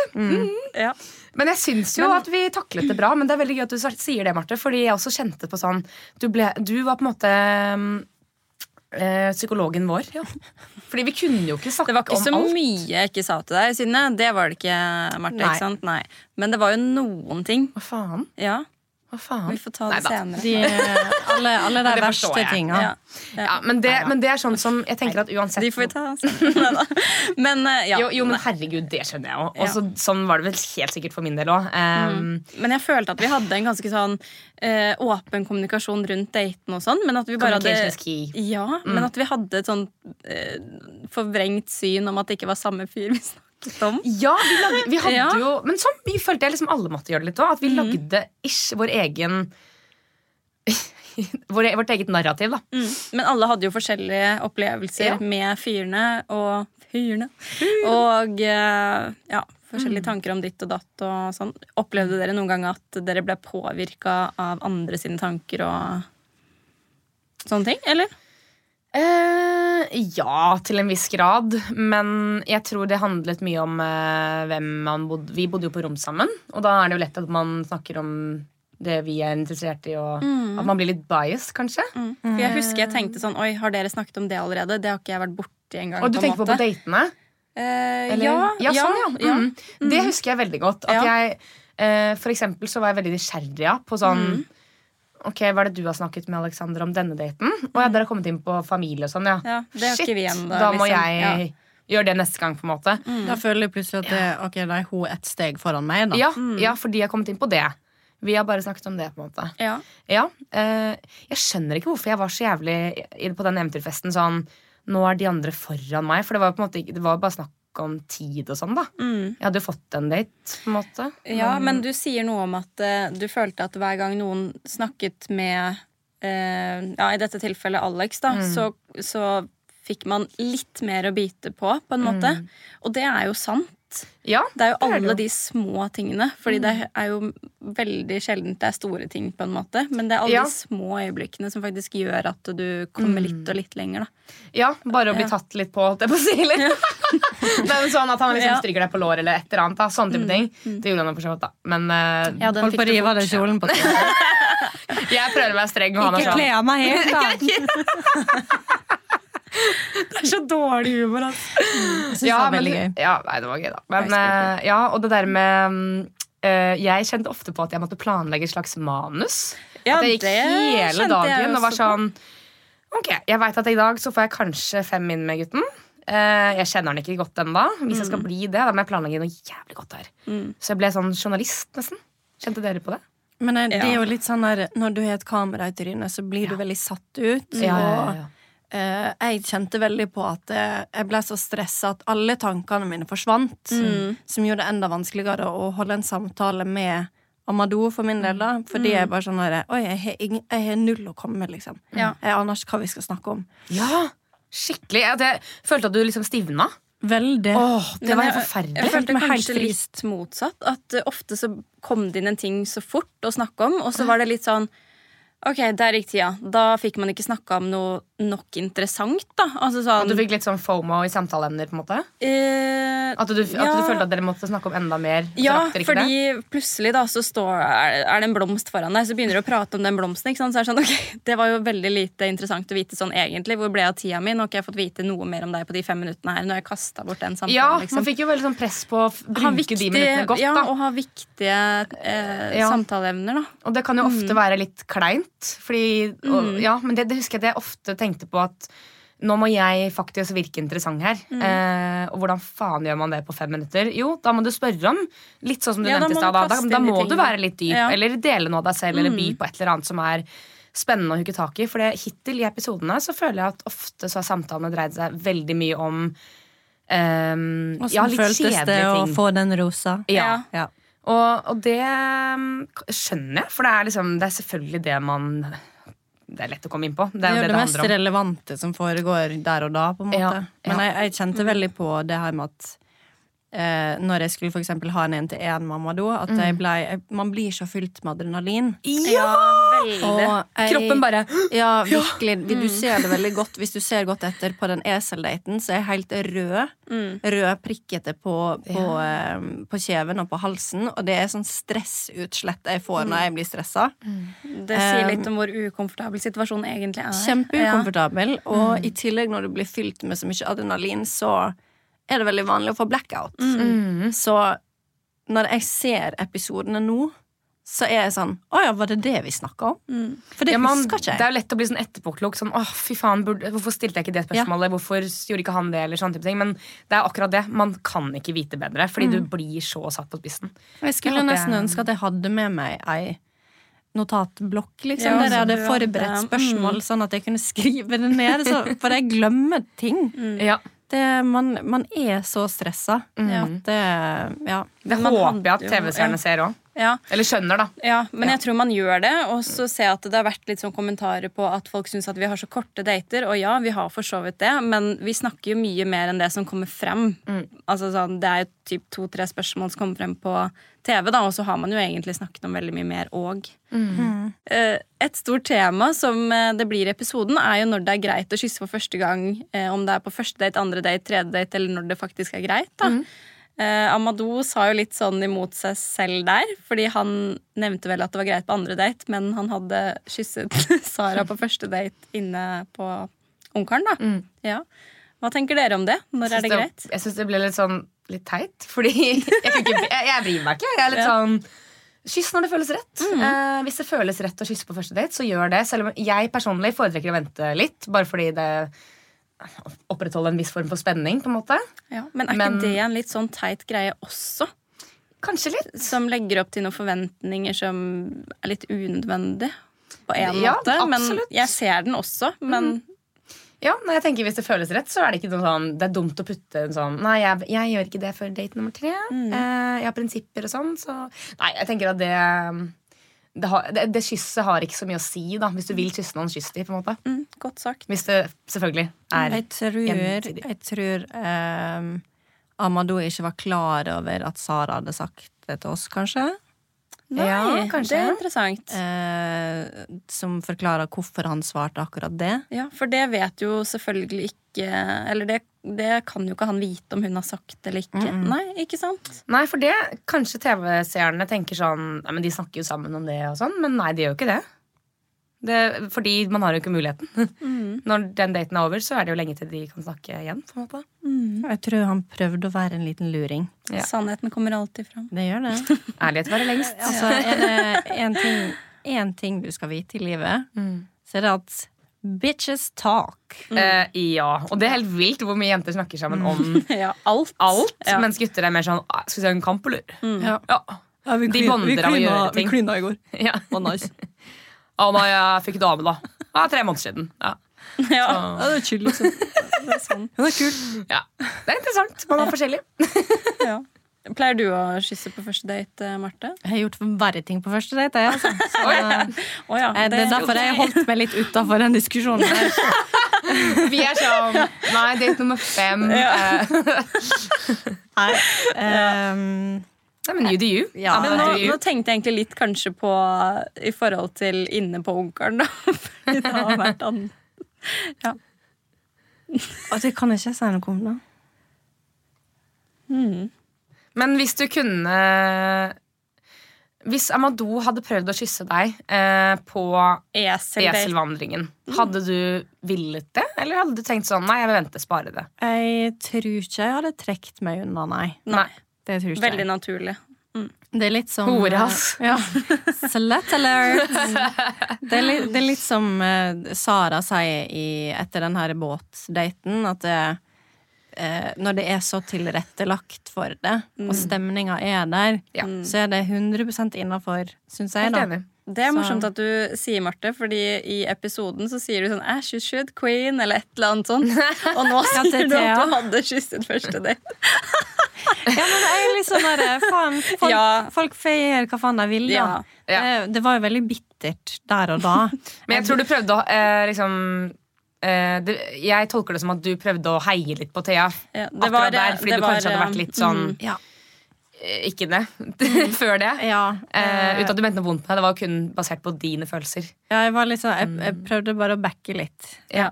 Ja. Men jeg syns jo at vi taklet det bra. Men det er veldig gøy at du sier det, Marte. Fordi jeg også kjente på sånn Du, ble, du var på en måte mm, eh, psykologen vår. Fordi vi kunne jo ikke snakke om alt. Det var ikke så alt. mye jeg ikke sa til deg, Synne. Det var det ikke, Marte. Nei. ikke sant? Nei. Men det var jo noen ting. Hva faen? Ja, Hva faen? Vi får ta det senere. De, alle, alle de verste tinga. Ja. Ja, men det, men det er sånn som jeg tenker at uansett De får vi ta senere. Men eh, ja. jo, jo, men herregud, det skjønner jeg òg. Og Ja. sånn var det vel helt sikkert for min del òg. Men jeg følte at vi hadde en ganske sånn uh, åpen kommunikasjon rundt daten og sånn. Men at vi bare hadde key. Ja, men at vi hadde et sånn uh, forvrengt syn om at det ikke var samme fyr vi snakket om. Ja, vi, lagde, vi hadde Ja. jo Men sånn vi følte jeg liksom alle måtte gjøre det litt òg. At vi lagde ish vår egen Vårt eget narrativ, da. Mm. Men alle hadde jo forskjellige opplevelser Ja. med fyrene og fyrene. Og eh, ja, forskjellige tanker om ditt og datt og sånn. Opplevde dere noen gang at dere ble påvirka av andre sine tanker og sånne ting, eller? Eh, ja, til en viss grad. Men jeg tror det handlet mye om eh, hvem man bodde Vi bodde jo på rom sammen, og da er det jo lett at man snakker om det vi er interessert i, og at man blir litt biased, kanskje. For jeg husker jeg tenkte sånn Oi, har dere snakket om det allerede? Det har ikke jeg vært borti engang. Og du på tenker på på datene? Eh, ja, ja, sånn, ja. Mm. Det husker jeg veldig godt. At jeg, eh, for eksempel så var jeg veldig nysgjerrig på sånn Mm. Ok, Hva er det du har snakket med Alexander om denne daten? Og ja, dere har kommet inn på familie og sånn, ja. Ja, det Shit, ikke vi igjen, Da må liksom. jeg gjøre det neste gang, på en måte. Da føler jeg plutselig at det, ok, da er hun ett steg foran meg. Da. Ja, ja, for de har kommet inn på det. Vi har bare snakket om det, på en måte. Ja. Ja, eh, Jeg skjønner ikke hvorfor jeg var så jævlig på den eventyrfesten sånn Nå er de andre foran meg. For det var jo på en måte Det var bare snakk om tid og sånn, da. Mm. Jeg hadde jo fått en date, på en måte. Ja, men du sier noe om at uh, du følte at hver gang noen snakket med uh, ja, i dette tilfellet Alex, da, så, så fikk man litt mer å bite på, på en måte. Og det er jo sant. Ja, Det er jo det er alle jo. de små tingene. Fordi det er jo veldig sjeldent det er store ting, på en måte. Men det er alle Ja. de små øyeblikkene som faktisk gjør at du kommer litt og litt lenger, da. Ja, bare å bli Ja. tatt litt på, holdt jeg på å si. Det er jo sånn at han liksom Mm. stryker deg på låret eller et eller annet. Da. Sånne type ting. Det gjorde han så vidt, da. Men uh, Ja, den Holdt på å rive av deg kjolen på jeg prøver å være streng, er Ikke sånn kle av meg helt, da! Det er så dårlig humor, altså. Jeg synes det var var men, veldig gøy. ja, nei, det var gøy, da. Men, eh, ja, og det der med mm, eh, Jeg kjente ofte på at jeg måtte planlegge et slags manus. Ja, at jeg gikk hele dagen og var sånn Ok, jeg vet at i dag så får jeg kanskje fem inn med gutten. Eh, jeg kjenner han ikke godt ennå. Hvis jeg skal bli det, da må jeg planlegge noe jævlig godt her. Mm. Så jeg ble sånn journalist, nesten. Kjente dere på det? Men det er jo litt sånn der, når du har et kamera i trynet, så blir du veldig satt ut. Ja, ja, eh, jeg kjente veldig på at eh, jeg ble så stressa at alle tankene mine forsvant. Som gjorde det enda vanskeligere å holde en samtale med Amadou for min del. da Fordi jeg bare sånn der, Oi, jeg har, ingen, jeg har null å komme med, liksom. Ja. Jeg aner ikke hva vi skal snakke om. Ja, skikkelig. Jeg, jeg følte at du liksom stivna. Veldig. Åh, det var helt forferdelig. Jeg følte meg helt kanskje litt motsatt. At eh, ofte så kom det inn en ting så fort å snakke om, og så var det litt sånn Ok, der gikk tida. Da fikk man ikke snakka om noe nok interessant, da. Altså At sånn du fikk litt sånn fomo i samtaleemner? på en måte eh, At du, at ja. du følte at dere måtte snakke om enda mer? Ja, fordi det? plutselig da så står, er, det en blomst foran deg, så begynner du å prate om den blomsten. Ikke sant? Så er det sånn, ok, Det var jo veldig lite interessant å vite sånn egentlig. Hvor ble jeg av tida mi? Nå har ikke jeg fått vite noe mer om deg på de fem minuttene her. Nå har jeg kasta bort den samtalen. Ja, liksom. man fikk jo veldig sånn press på å bruke viktige- de minuttene godt. ja, da og ha viktige eh, Ja. samtaleevner, da. Og det kan jo ofte være litt kleint. Fordi, og, ja, men det, det husker jeg at jeg ofte tenkte på at nå må jeg faktisk virke interessant her. Eh, og hvordan faen gjør man det på fem minutter? Jo, da må du spørre om litt sånn som du Ja, nevnte i stad. Da, da, da må du være litt dyp, Ja. eller dele noe av deg selv, eller by på et eller annet som er spennende å hooke tak i. For det, hittil i episodene så føler jeg at ofte så har samtalene dreid seg veldig mye om Åssen ja, litt føltes det kjedelige å få den rosa? Ja. Ja. Og, og det um, skjønner jeg, for det er, liksom, det er selvfølgelig det man Det er lett å komme inn på. Det er jo det det det mest relevante som foregår der og da. på en måte Ja, ja. Men jeg, jeg kjente veldig på det her med at eh, når jeg skulle for eksempel ha en én-til-én-mamma da, at jeg ble, jeg, man blir så fylt med adrenalin. Ja. Og jeg- Kroppen bare Ja, virkelig. Du ser det veldig godt hvis du ser godt etter på den eseldaten, så er jeg helt rød. Rødprikkete på, på, eh, på kjeven og på halsen. Og det er sånn stressutslett jeg får når jeg blir stressa. Det sier litt om hvor ukomfortabel situasjonen egentlig er. Kjempeukomfortabel. Og i tillegg, når du blir fylt med så mye adrenalin, så er det veldig vanlig å få blackout. Så når jeg ser episodene nå, så er jeg sånn Å ja, var det det vi snakka om? For det ja, man, husker ikke jeg. Det er jo lett å bli sånn etterpåklok. Sånn, åh, fy faen, burde, Hvorfor stilte jeg ikke det spørsmålet? Hvorfor gjorde ikke han det? Eller sånne type ting Men det er akkurat det. Man kan ikke vite bedre, fordi du blir så satt på spissen. Jeg skulle Jeg nesten jeg- ønske at jeg hadde med meg ei notatblokk, liksom, Ja, der jeg hadde forberedt hadde- spørsmål, sånn at jeg kunne skrive det ned. Så, for jeg glemmer ting. Ja, Det, man, man er så stressa mm. at det Ja. Det Man håper jeg at TV-seerne ja. ser òg. Ja, Eller skjønner, da. ja, men jeg tror man gjør det. Og så ser jeg at det har vært litt sånn kommentarer på at folk syns at vi har så korte dater. Og ja, vi har for så vidt det, men vi snakker jo mye mer enn det som kommer frem. Altså sånn, Det er jo typ to-tre spørsmål som kommer frem på TV, da, og så har man jo egentlig snakket om veldig mye mer òg. Mm. Et stort tema som eh, det blir i episoden, er jo når det er greit å kysse for første gang. eh, Om det er på første date, andre date, tredje date, eller når det faktisk er greit. da. Eh, Amadou sa jo litt sånn imot seg selv der, fordi han nevnte vel at det var greit på andre date, men han hadde kysset Sara på første date inne på Ungkaren, da. Ja. Hva tenker dere om det? Når er det greit? Jeg syns det ble litt sånn litt teit. Fordi jeg, ikke, jeg, jeg bryr meg ikke. Jeg er litt sånn Kyss når det føles rett. Eh, hvis det føles rett å kysse på første date, så gjør det. Selv om jeg personlig foretrekker å vente litt, bare fordi det opprettholder en viss form for spenning. på en måte Ja, men er Men- ikke det en litt sånn teit greie også? Kanskje litt. Som legger opp til noen forventninger som er litt unødvendig på en Ja, måte. Men absolutt. jeg ser den også, men Ja, nei, jeg tenker Hvis det føles rett, så er det ikke noe sånn Det er dumt å putte en sånn Nei, jeg, jeg gjør ikke det før date nummer tre. Eh, jeg har prinsipper og sånn, så Nei, jeg tenker at det det, har, det, det kysset har ikke så mye å si da, hvis du vil kysse noen. Kyss de, på en måte. Mm, godt sagt. Hvis det selvfølgelig er Jeg tror, jeg tror ehm, Amadou ikke var klar over at Sara hadde sagt det til oss, kanskje. Nei, Ja, kanskje. det er interessant. Eh, som forklarer hvorfor han svarte akkurat det. Ja, For det vet jo selvfølgelig ikke Eller det, det kan jo ikke han vite om hun har sagt det eller ikke. Nei, ikke sant? Nei, for det kanskje TV-seerne tenker sånn Nei, men De snakker jo sammen om det, og sånn, men nei, de gjør jo ikke det. Det fordi man har jo ikke muligheten. Når den daten er over, så er det jo lenge til de kan snakke igjen. på en måte Jeg tror han prøvde å være en liten luring. Ja. Sannheten kommer alltid fram. Det gjør det. Ærlighet varer lengst. Altså, det ting, en ting du skal vite i livet, så er det at bitches talk. Uh, ja, og det er helt vilt hvor mye jenter snakker sammen om Ja, alt. alt, Ja. mens gutter er mer sånn «Ah, Skal vi se en kamp, eller? Ja. Ja. Av å gjøre ting. klina i går. ja. Var nice. Å nei, jeg fikk dame, da. Ja, tre måneder siden. Ja. Ja, Ja, det er chill, liksom. det er sånn. Hun er kul. ja. Det er interessant. Man er forskjellig. Ja. Pleier du å kysse på første date, Marte? Jeg har gjort verre ting på første date. Jeg, altså. Så, eh, Å ja, det er derfor jeg holdt meg litt utafor den diskusjonen. Der. Vi er sånn Nei, date nummer fem. Ja. Nei, ehm, Nei, men you do you. Ja, Men nå, nå tenkte jeg egentlig litt kanskje på i forhold til inne på Ungkaren, da. Fordi det har vært an... og det kan jeg ikke si noe om, da. Men hvis du kunne Hvis Amadou hadde prøvd å kysse deg eh, på Esel eselvandringen, hadde du villet det? Eller hadde du tenkt sånn Nei, jeg vil vente, spare det. Jeg tror ikke jeg hadde trukket meg unna, nei. Nei. Det tror ikke Veldig naturlig. Mm. Det er litt som Hore, ass. Ja. Slut alert! Det er litt, det er litt som eh, Sara sier i, etter den her båtdaten, at det, eh, når det er så tilrettelagt for det, og stemninga er der, Ja. så er det 100 innafor, syns jeg. Helt da. enig. Det er Så- morsomt at du sier, Marte, fordi i episoden så sier du sånn Ash, you should, queen, eller et eller annet sånt. Og nå Ja, sier er du at du hadde kysset første date. Ja, men det er litt sånn der, faen, folk, Ja. folk feier hva faen de vil, da. Ja. Ja. Det, det var jo veldig bittert der og da. Men jeg tror du prøvde å eh, liksom eh, det, Jeg tolker det som at du prøvde å heie litt på Thea. Ja, det akkurat var- der, fordi du du kanskje hadde vært litt sånn mm. Eh, Ikke det. Før det. Ja, Eh, uten at du mente noe vondt med det. Det var kun basert på dine følelser. ja, jeg, var litt sånn, jeg, jeg prøvde bare å backe litt. Ja.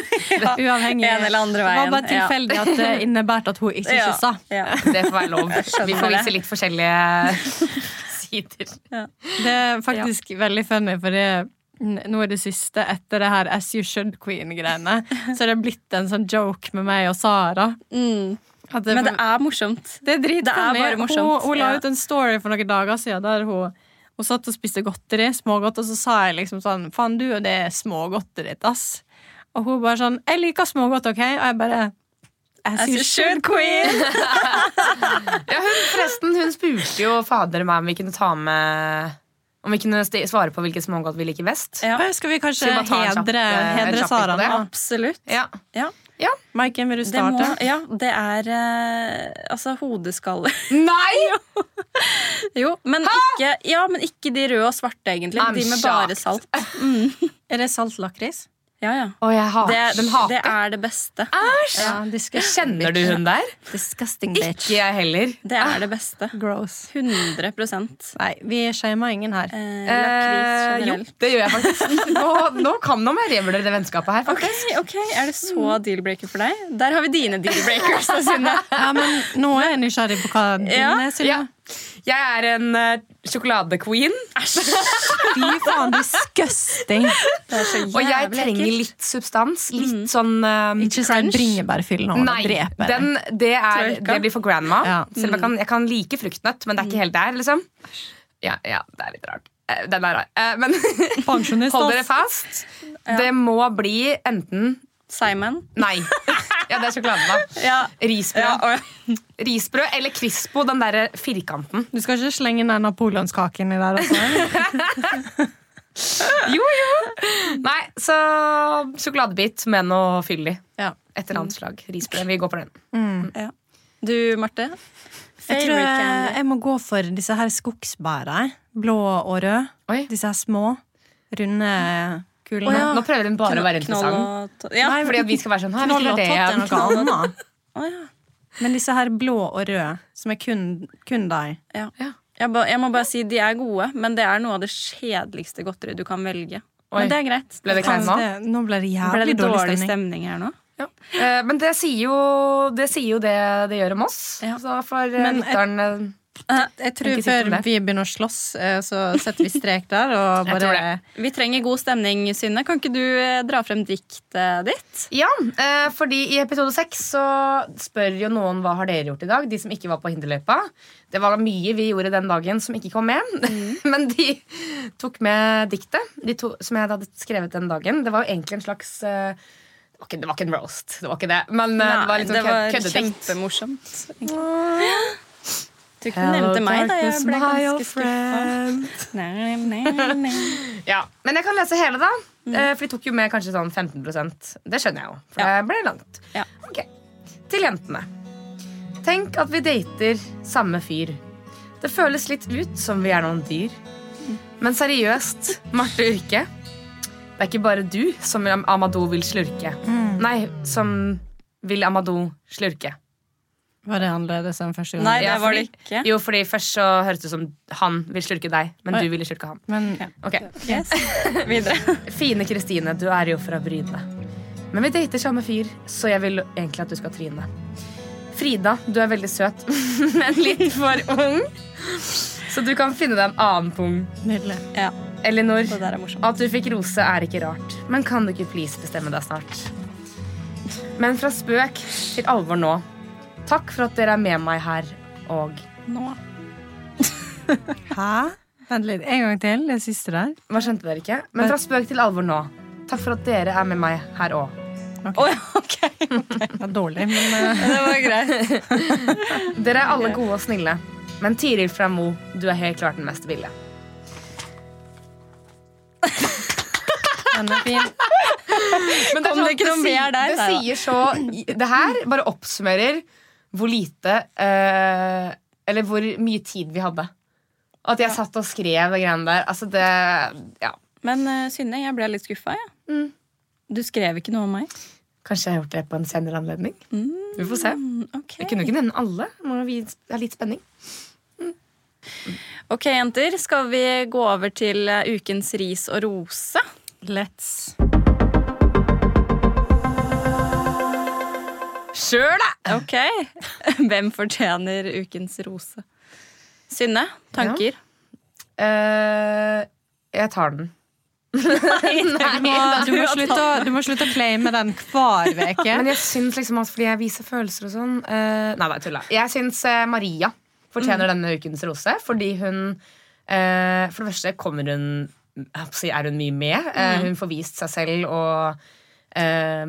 Uavhengig. En eller andre veien. Det var bare ja. tilfeldig at det innebærte at hun ikke kyssa. Ja. Det får være lov. Vi får vise litt forskjellige sider. Det er faktisk veldig funny, for det, nå er det siste etter det her As You Should Queen-greiene. Så er det blitt en sånn joke med meg og Sara. Mm. At Men det er morsomt. Det er drit Det er bare morsomt, Hun, hun la ut en story for noen dager siden der hun, hun satt og spiste godteri, smågodt, og så sa jeg liksom sånn Faen, du og det er smågodtet ditt, ass. Og hun bare sånn Jeg liker smågodt, OK? Og jeg bare As, you should, queen! Ja, hun, forresten, hun spurte jo fader meg om vi kunne ta med Om vi kunne svare på hvilket smågodt vi liker best. Ja. Skal vi kanskje Skal vi bare kjapp, hedre, eh, hedre Sara nå? Absolutt. Ja. Ja. Maiken, vil du Det, må, ja, det er eh, altså hodeskaller. Nei! Jo, men ikke, ja, men ikke de røde og svarte, egentlig. I'm de med bare shocked. salt. Er det salt lakris? Ja, ja. Og jeg hater Det, hater. det er det beste. Æsj! Ja, disgusting Kjenner du hun der? Disgusting bitch. Ikke jeg heller. Det er det beste. Gross. 100 Nei, vi shama ingen her. eh, Eh, jo, det gjør jeg faktisk. Nå, nå kan nå jeg revurdere det vennskapet her. Ok, faktisk. ok, Er det så deal-breaker for deg? Der har vi dine deal-breakers. Synne. Ja, men nå er jeg nysgjerrig på hva dine Ja, er, Silje. Jeg er en uh, sjokoladequeen, Fy faen, disgusting. Og jeg trenger litt substans. Litt sånn um, Ikke sånn bringebærfyll nå. Nei, Dreper den, det, er, det blir for grandma. Ja. Selv om jeg kan, jeg kan like fruktnøtt, men det er ikke helt der. liksom Ja, ja det er litt rart. Eh, Den er rar. Eh, Men hold dere fast. Det må bli enten Simon. Nei. Ja, det er sjokoladen, da. Ja. Risbrød. Ja, og, Risbrød eller Crispo, den derre firkanten. Du skal ikke slenge den napoleonskaken i der, altså? Jo, jo! Nei, så sjokoladebit med noe fyll i. Ja. Et eller annet slag. Risbrød. Vi går på den. ja. Du, Marte? Jeg tror jeg, jeg må gå for disse her skogsbæra. Blå og rød. Oi. Disse her små, runde kulene. Oh, ja, Nå prøver hun bare å være interessant. Ja. Nei, Fordi at vi skal være sånn Knoll og tott ja. Men disse her blå og røde, som er kun, kun deg. Ja. Ja. Jeg, ba, jeg må bare si de er gode, men det er noe av det kjedeligste godteriet du kan velge. Oi. Men det er greit. Ble det kleint nå? Det, nå ble det jævlig ble jævlig dårlig dårlig stemning. stemning her nå. Ja. Eh, Men det sier, jo, det sier jo det det gjør om oss. Ja. Så for eh, lytteren eh, Jeg tror før vi begynner å slåss, eh, så setter vi strek der og bare Vi trenger god stemning, Synne. Kan ikke du eh, dra frem diktet ditt? Ja, eh, fordi i episode seks så spør jo noen hva har dere gjort i dag, de som ikke var på hinderløypa. Det var mye vi gjorde den dagen som ikke kom med, men de tok med diktet de to, som jeg hadde skrevet den dagen. Det var jo egentlig en slags det, var ikke, en roast, det var ikke det, men Nei, det var litt sånn køddedikt. kjempemorsomt. egentlig. Du kunne nevnte meg da jeg ble ganske skuffa. Ja, Men jeg kan lese hele, da. Eh, For de tok jo med kanskje sånn 15 Det skjønner jeg jo, for Ja. det ble langt. Ja. Ok, Til jentene. Tenk at vi dater samme fyr. Det føles litt ut som vi er noen dyr. Men seriøst, Marte Urke. Det er ikke bare du som Amadou vil slurke. Nei, som vil Amadou slurke. Var det annerledes enn første gang? Nei, det var det ikke. Jo, fordi Først så hørtes det som han vil slurke deg, men Oi. du ville slurke han. Men Ok, Yes. Videre. Fine Kristine, du er jo fra Bryne. Men vi dater samme fyr, så jeg vil egentlig at du skal tryne. Frida, du er veldig søt, men litt for ung. Så du kan finne deg en annen pung. nydelig. Ja, Elinor, at du fikk rose er ikke rart. Men kan du ikke please bestemme deg snart? Men fra spøk til alvor nå. Takk for at dere er med meg her og Nå. Hæ? Vent litt, en gang til. Det siste der. Hva skjønte dere ikke? Men fra spøk til alvor nå. Takk for at dere er med meg her òg. Å ja, ok. Det var dårlig, men uh... Det var greit. Dere er alle gode og snille. Men Tiril fra Mo, du er helt klart den mest ville. den er fin. Men det ikke noe sier- mer der? Det sier så Det her bare oppsummerer hvor lite eh, Eller hvor mye tid vi hadde. At jeg satt og skrev det greiene der. Altså det Ja. Men uh, Synne, jeg ble litt skuffa. Ja. Mm. Du skrev ikke noe om meg. Kanskje jeg har gjort det på en senere anledning. Vi får se. Okay. Jeg kunne jo ikke nevne alle. Må vi ha litt spenning. Ok, jenter. Skal vi gå over til eh, ukens ris og rose? Let's. Sjøl, da! Ok. Hvem fortjener ukens rose? Synne, tanker? Eh, jeg tar den. Du må, du, må slutte å, du må slutte å claime den hver uke. Men jeg syns liksom at fordi jeg viser følelser og sånn uh, Nei, nei, tulla. Jeg syns uh, Maria fortjener denne ukens rose fordi hun uh, For det første kommer hun Er hun mye med? Eh, hun får vist seg selv og eh,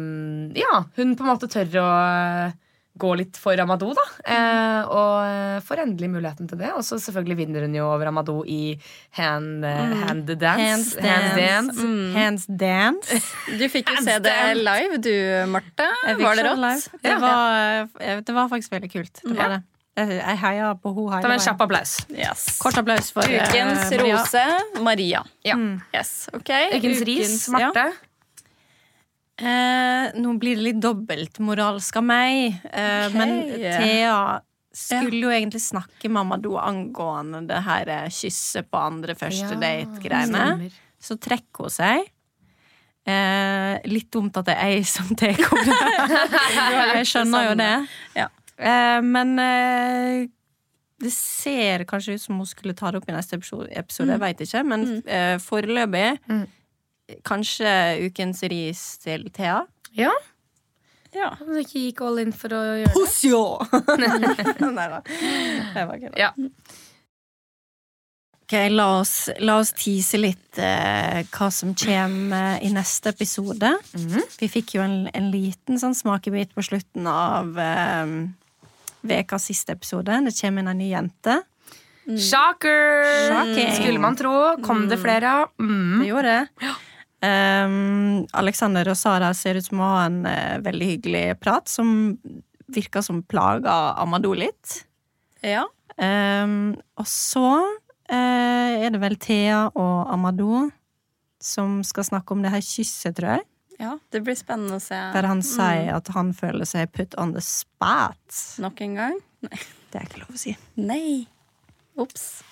Ja, hun på en måte tør å eh, gå litt for Amadou, da. Eh, og eh, får endelig muligheten til det. Og så selvfølgelig vinner hun jo over Amadou i hand, mm. hand dance. Hands dance. Hands dance. Mm. Hands dance. Du fikk jo se det live, du, Marte. Var det rått? live. Det var, eh, det var faktisk veldig kult. Det var det. Jeg, heia på henne Ta en kjapp applaus. Yes. Kort applaus for Ukens Ukens Maria. rose, Maria. Ja. Yes, ok. Ukens ris, ja. Eh, nå blir det litt dobbelt moralsk av meg, eh, okay. men Thea skulle jo egentlig snakke mamma do angående det her kysset på andre første Ja, date-greiene. Så trekker hun seg. Eh, litt dumt at det er jeg som tar det. jeg skjønner jo det. Ja. Eh, men eh, det ser kanskje ut som hun skulle ta det opp i neste episode, mm. jeg veit ikke. Men eh, foreløpig Mm. Kanskje ukens ris til Thea. Ja. Ja. Om du ikke gikk all in for å gjøre det. Hosjo! Nei da. Det var ikke det. Ja. Ok, la oss, la oss tease litt eh, hva som kommer i neste episode. Mhm. Vi fikk jo en, en liten sånn smakebit på slutten av eh, Vekas siste episode. Det kommer inn en ny jente. Shocker! Shocking. Skulle man tro. Kom det flere av? Mm. Det gjorde det. Um, Alexander og Sara ser ut som å ha en uh, veldig hyggelig prat, som virker som plaga Amadou litt. Ja. Um, og så uh, er det vel Thea og Amadou som skal snakke om det her kysset, tror jeg. ja. Det blir spennende å se Der han sier at han føler seg put on the spot. nok en gang. Nei. Det er ikke lov å si. Nei. Ops.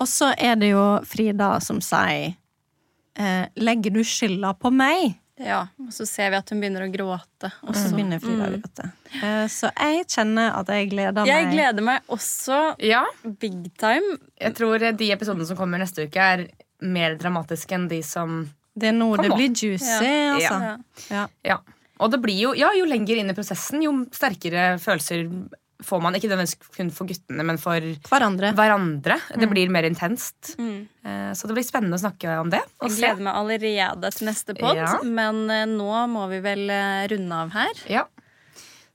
Og så er det jo Frida som sier Legger du skylda på meg? Ja, og så ser vi at hun begynner å gråte. Og så begynner Frida å gråte. Eh, så jeg kjenner at jeg gleder meg. Jeg gleder meg også Ja, big time. jeg tror de episodene som kommer neste uke, er mer dramatiske enn de som Det er nå det blir juicy, Ja. altså. Ja. Ja. Ja. Og det blir jo, ja, jo lenger inn i prosessen, jo sterkere følelser får man. Ikke nødvendigvis kun for guttene, men for Hverandre. hverandre. Det blir mer intenst. Mm. Eh, Så det blir spennende å snakke om det. Jeg gleder meg allerede til neste pod, Ja. men eh, nå må vi vel eh, runde av her. Ja.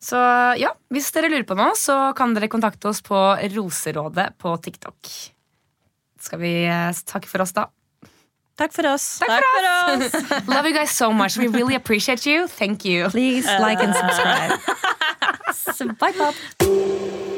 Så ja, hvis dere lurer på noe, så kan dere kontakte oss på Roserådet på TikTok. Skal vi takke for oss, da? Takk for oss. Takk for oss! Love you guys so much. We really appreciate you. Thank you. Please like and subscribe. Bye, Bob.